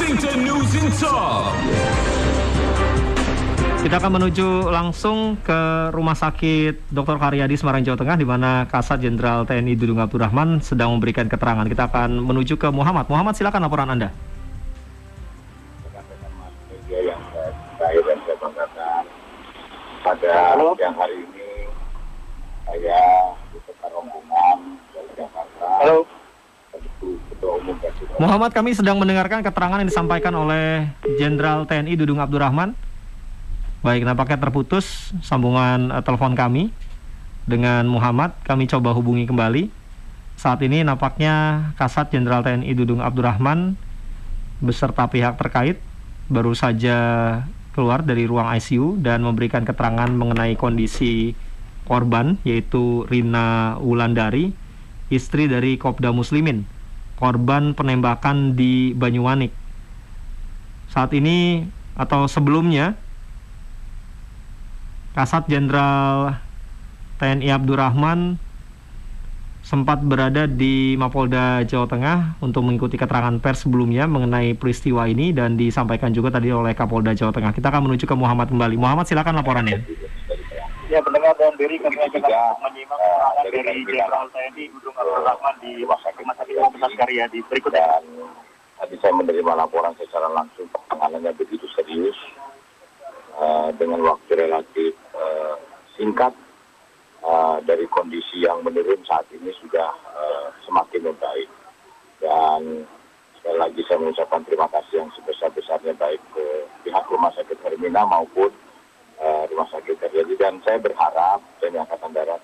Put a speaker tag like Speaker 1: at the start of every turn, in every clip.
Speaker 1: Washington News in Top.
Speaker 2: Kita akan menuju langsung ke Rumah Sakit Dr. Karyadi Semarang Jawa Tengah di mana Kasat Jenderal TNI Dudung Abdurrahman sedang memberikan keterangan. Kita akan menuju ke Muhammad. Muhammad silakan laporan Anda.
Speaker 3: media yang saya cintai dan saya banggakan pada siang hari ini saya disebar rombongan dari Jakarta
Speaker 4: Halo.
Speaker 2: Muhammad kami sedang mendengarkan keterangan yang disampaikan oleh Jenderal TNI Dudung Abdurrahman. Baik, nampaknya terputus sambungan eh, telepon kami dengan Muhammad. Kami coba hubungi kembali. Saat ini nampaknya Kasat Jenderal TNI Dudung Abdurrahman beserta pihak terkait baru saja keluar dari ruang ICU dan memberikan keterangan mengenai kondisi korban yaitu Rina Wulandari, istri dari Kopda Muslimin, korban penembakan di Banyuwanik. Saat ini atau sebelumnya Kasat Jenderal TNI Abdurrahman sempat berada di Mapolda Jawa Tengah untuk mengikuti keterangan pers sebelumnya mengenai peristiwa ini dan disampaikan juga tadi oleh Kapolda Jawa Tengah. Kita akan menuju ke Muhammad kembali. Muhammad silakan laporannya.
Speaker 4: Dan diri kami
Speaker 3: Juga,
Speaker 4: menyimak keterangan
Speaker 3: dari
Speaker 4: Jenderal TNI Dudung Abdul Rahman di
Speaker 3: Rumah Sakit
Speaker 4: Universitas Karyadi. Berikutnya.
Speaker 3: dan tadi saya menerima laporan secara langsung penanganannya begitu serius eh, dengan waktu relatif eh, singkat eh, dari kondisi yang menurun saat ini sudah eh, semakin membaik dan sekali lagi saya mengucapkan terima kasih yang sebesar-besarnya baik ke pihak Rumah Sakit Hermina maupun Rumah Sakit Karyadi dan saya berharap TNI Angkatan Darat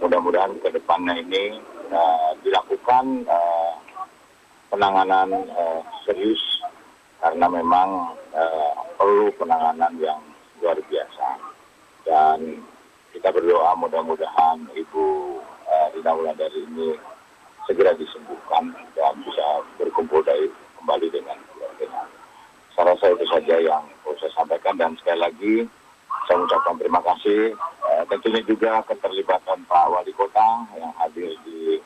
Speaker 3: mudah-mudahan ke depannya ini eh, dilakukan eh, penanganan eh, serius. Karena memang eh, perlu penanganan yang luar biasa. Dan kita berdoa mudah-mudahan Ibu Rina Wulandari ini segera disembuhkan dan bisa berkumpul dari kembali dengan keluarganya. Saya rasa itu saja yang saya sampaikan. Dan sekali lagi saya mengucapkan terima kasih eh, tentunya juga keterlibatan Pak Wali Kota yang hadir di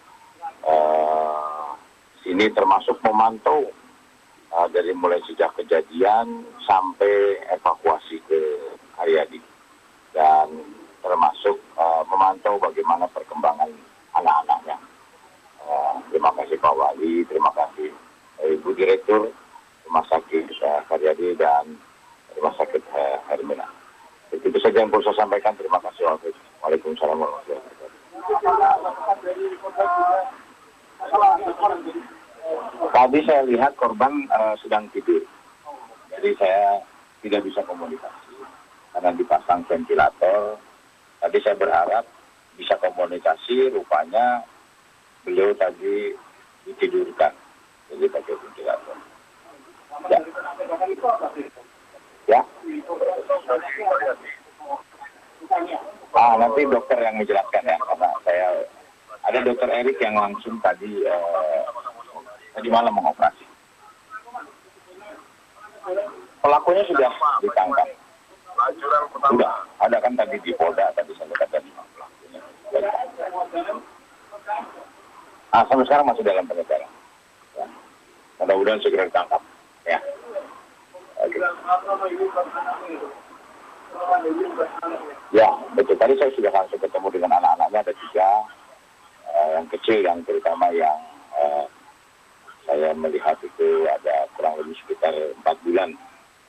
Speaker 3: eh, sini termasuk memantau eh, dari mulai sejak kejadian sampai evakuasi ke Karyadi dan termasuk eh, memantau bagaimana perkembangan anak-anaknya. Eh, terima kasih Pak Wali, terima kasih eh, Ibu Direktur Rumah Sakit eh, dan Rumah Sakit eh, Hermina. Itu saja yang perlu saya sampaikan. Terima kasih. Waalaikumsalam warahmatullahi wabarakatuh. Tadi saya lihat korban eh, sedang tidur. Jadi saya tidak bisa komunikasi karena dipasang ventilator. Tadi saya berharap bisa komunikasi, rupanya beliau tadi ditidurkan. Jadi pakai ventilator. Ya. Ya. Ah, nanti dokter yang menjelaskan ya, karena saya ada dokter Erik yang langsung tadi eh, tadi malam mengoperasi. Pelakunya sudah ditangkap. Sudah, ada kan tadi di Polda tadi saya lihat tadi pelakunya. Ah, sampai sekarang masih dalam pengejaran. Ya. Mudah-mudahan segera ditangkap. Ya. Oke. Ya, betul. Tadi saya sudah langsung ketemu dengan anak-anaknya ada tiga eh, yang kecil yang terutama yang eh, saya melihat itu ada kurang lebih sekitar empat bulan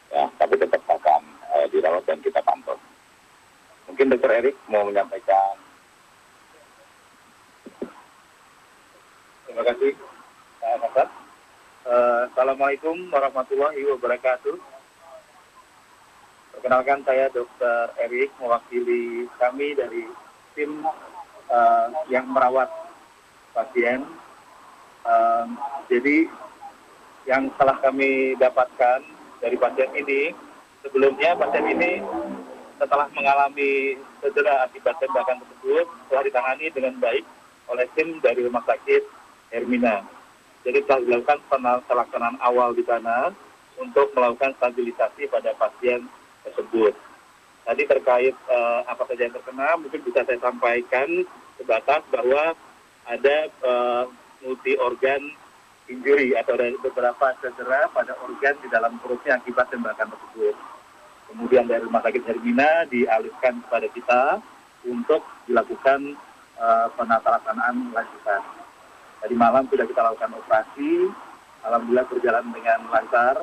Speaker 3: ya, tapi tetap akan eh, dirawat dan kita pantau. Mungkin Dokter Erik mau menyampaikan.
Speaker 4: Terima kasih Pak. Eh, Assalamualaikum warahmatullahi wabarakatuh. Perkenalkan saya Dr. Erik mewakili kami dari tim eh, yang merawat pasien. Eh, jadi yang telah kami dapatkan dari pasien ini, sebelumnya pasien ini setelah mengalami cedera akibat tembakan tersebut telah ditangani dengan baik oleh tim dari rumah sakit Hermina. Jadi telah dilakukan pelaksanaan awal di sana untuk melakukan stabilisasi pada pasien tersebut. Tadi terkait eh, apa saja yang terkena, mungkin bisa saya sampaikan sebatas bahwa ada eh, multi organ injury atau dari beberapa cedera pada organ di dalam perutnya akibat tembakan tersebut. Kemudian dari Rumah Sakit Hermina dialihkan kepada kita untuk dilakukan uh, penata-laksanaan lanjutan. Tadi malam sudah kita lakukan operasi, alhamdulillah berjalan dengan lancar.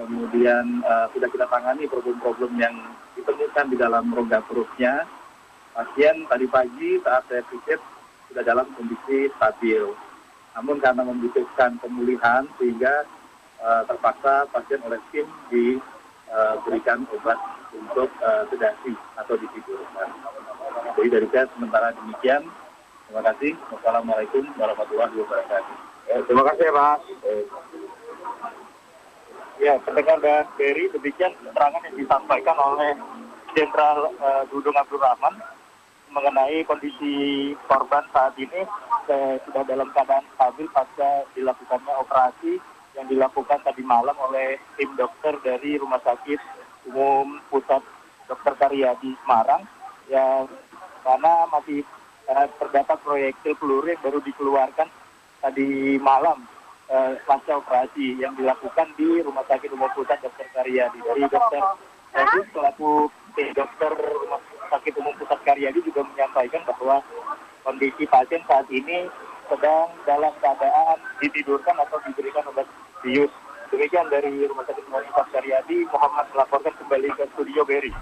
Speaker 4: Kemudian uh, sudah kita tangani problem-problem yang ditemukan di dalam rongga perutnya. Pasien tadi pagi saat saya visit sudah dalam kondisi stabil. Namun karena membutuhkan pemulihan sehingga uh, terpaksa pasien oleh tim diberikan uh, obat untuk uh, sedasi atau ditidurkan. Jadi dari saya sementara demikian. Terima kasih. Wassalamualaikum warahmatullahi wabarakatuh.
Speaker 3: Ya, terima kasih Mas.
Speaker 4: Ya, pendengar dan Berry, demikian keterangan yang disampaikan oleh Jenderal uh, Dudung Abdurrahman mengenai kondisi korban saat ini eh, sudah dalam keadaan stabil pasca dilakukannya operasi yang dilakukan tadi malam oleh tim dokter dari Rumah Sakit Umum Pusat Dr. Karyadi Semarang yang karena masih eh, terdapat proyektil peluru yang baru dikeluarkan tadi malam eh, pasca operasi yang dilakukan di Rumah Sakit Umum Pusat Dr. Karyadi dari dokter Tadi selaku tim dokter Rumah Sakit Umum Pusat Karyadi juga menyampaikan bahwa kondisi pasien saat ini sedang dalam keadaan ditidurkan atau diberikan obat bius. Demikian dari Rumah Sakit Umum Pusat Karyadi, Muhammad melaporkan kembali ke studio Berry.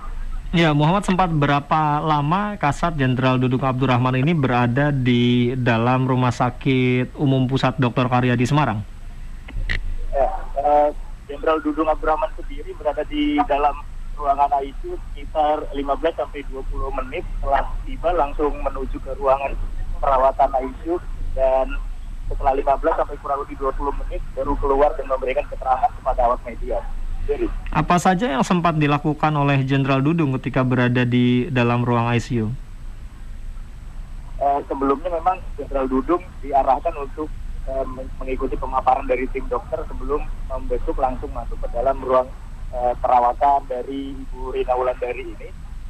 Speaker 2: Ya, Muhammad sempat berapa lama Kasat Jenderal Dudung Abdurrahman ini berada di dalam Rumah Sakit Umum Pusat Dr. Karyadi Semarang?
Speaker 4: Ya, uh, Jenderal Dudung Abdurrahman sendiri berada di dalam ruangan ICU sekitar 15 sampai 20 menit setelah tiba langsung menuju ke ruangan perawatan ICU dan setelah 15 sampai kurang lebih 20 menit baru keluar dan memberikan keterangan kepada awak media.
Speaker 2: Apa saja yang sempat dilakukan oleh Jenderal Dudung ketika berada di dalam ruang ICU?
Speaker 4: eh, sebelumnya memang Jenderal Dudung diarahkan untuk eh, mengikuti pemaparan dari tim dokter sebelum membesuk langsung masuk ke dalam ruang eh, perawatan dari Ibu Rina Wulandari ini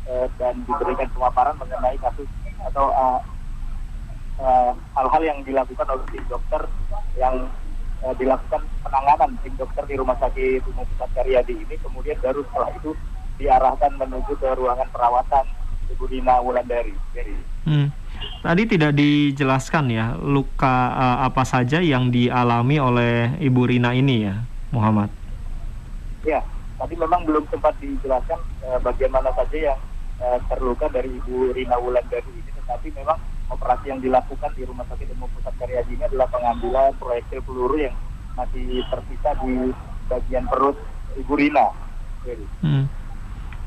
Speaker 4: eh, dan diberikan pemaparan mengenai kasus atau eh, hal-hal yang dilakukan oleh tim dokter yang eh, dilakukan penanganan tim dokter di Rumah Sakit Umum Pusat Karyadi ini kemudian baru setelah itu diarahkan menuju ke ruangan perawatan Ibu Rina Wulandari. Jadi,
Speaker 2: Hmm. Tadi tidak dijelaskan ya luka eh, apa saja yang dialami oleh Ibu Rina ini ya, Muhammad.
Speaker 4: Ya, tadi memang belum sempat dijelaskan eh, bagaimana saja yang eh, terluka dari Ibu Rina Wulandari ini, tetapi memang operasi yang dilakukan di Rumah Sakit Umum Pusat Karyadi ini adalah pengambilan proyektil peluru yang masih tersisa di bagian perut Ibu Rina. Jadi,
Speaker 2: Hmm.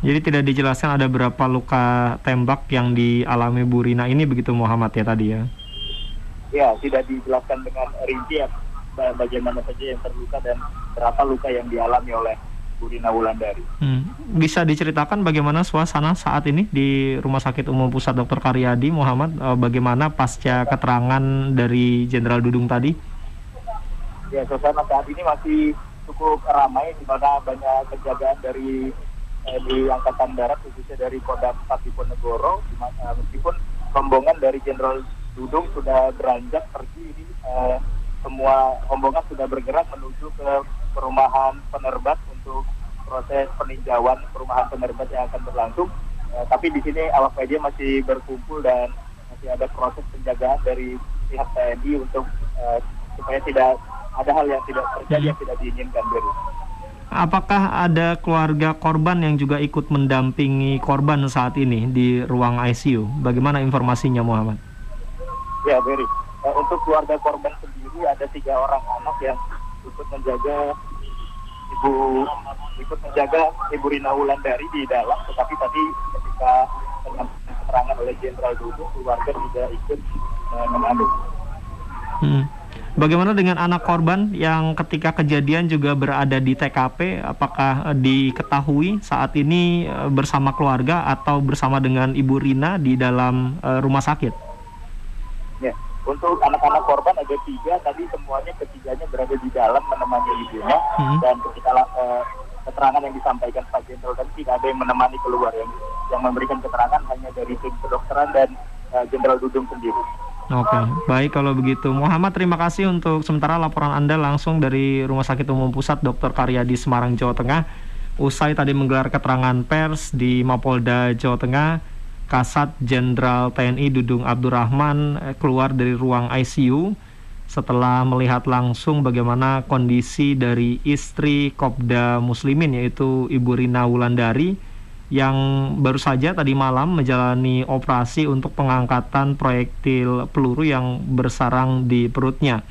Speaker 2: Jadi tidak dijelaskan ada berapa luka tembak yang dialami Bu Rina ini begitu Muhammad ya tadi ya.
Speaker 4: ya, tidak dijelaskan dengan rinci ya, ba- bagaimana saja yang terluka dan berapa luka yang dialami oleh Bu Rina Wulandari.
Speaker 2: Hmm. Bisa diceritakan bagaimana suasana saat ini di Rumah Sakit Umum Pusat Dr. Karyadi Muhammad Eh, bagaimana pasca keterangan dari Jenderal Dudung tadi?
Speaker 4: Ya, suasana saat ini masih cukup ramai di mana banyak penjagaan dari eh, di Angkatan Darat khususnya dari Kodam 4 Diponegoro di ma- eh, meskipun rombongan dari Jenderal Dudung sudah beranjak pergi ini eh, semua rombongan sudah bergerak menuju ke perumahan penerbat untuk proses peninjauan perumahan penerbat yang akan berlangsung Eh, tapi di sini awak media masih berkumpul dan masih ada proses penjagaan dari pihak TNI untuk eh, supaya tidak ada hal yang tidak terjadi yang tidak diinginkan dari
Speaker 2: Apakah ada keluarga korban yang juga ikut mendampingi korban saat ini di ruang ICU? Bagaimana informasinya Muhammad?
Speaker 4: ya Berry Eh, untuk keluarga korban sendiri ada tiga orang anak yang ikut menjaga ibu ikut menjaga ibu Rina Wulandari di dalam tetapi tadi ketika keterangan oleh Jenderal Dudung keluarga juga ikut eh, mengadu
Speaker 2: Hmm. Bagaimana dengan anak korban yang ketika kejadian juga berada di TKP? Apakah eh, diketahui saat ini eh, bersama keluarga atau bersama dengan Ibu Rina di dalam rumah sakit?
Speaker 4: Untuk anak-anak korban ada tiga, tadi semuanya ketiganya berada di dalam menemani ibunya
Speaker 2: Hmm.
Speaker 4: dan ketika eh, keterangan yang disampaikan Pak Jenderal tadi tidak ada yang menemani keluar yang yang memberikan keterangan hanya dari tim kedokteran dan eh, Jenderal Dudung sendiri.
Speaker 2: Oke, baik kalau begitu. Muhammad, terima kasih untuk sementara laporan Anda langsung dari Rumah Sakit Umum Pusat Dr. Karyadi Semarang, Jawa Tengah. Usai tadi menggelar keterangan pers di Mapolda, Jawa Tengah, Kasat Jenderal TNI Dudung Abdurrahman eh, keluar dari ruang ICU setelah melihat langsung bagaimana kondisi dari istri Kopda Muslimin yaitu Ibu Rina Wulandari yang baru saja tadi malam menjalani operasi untuk pengangkatan proyektil peluru yang bersarang di perutnya.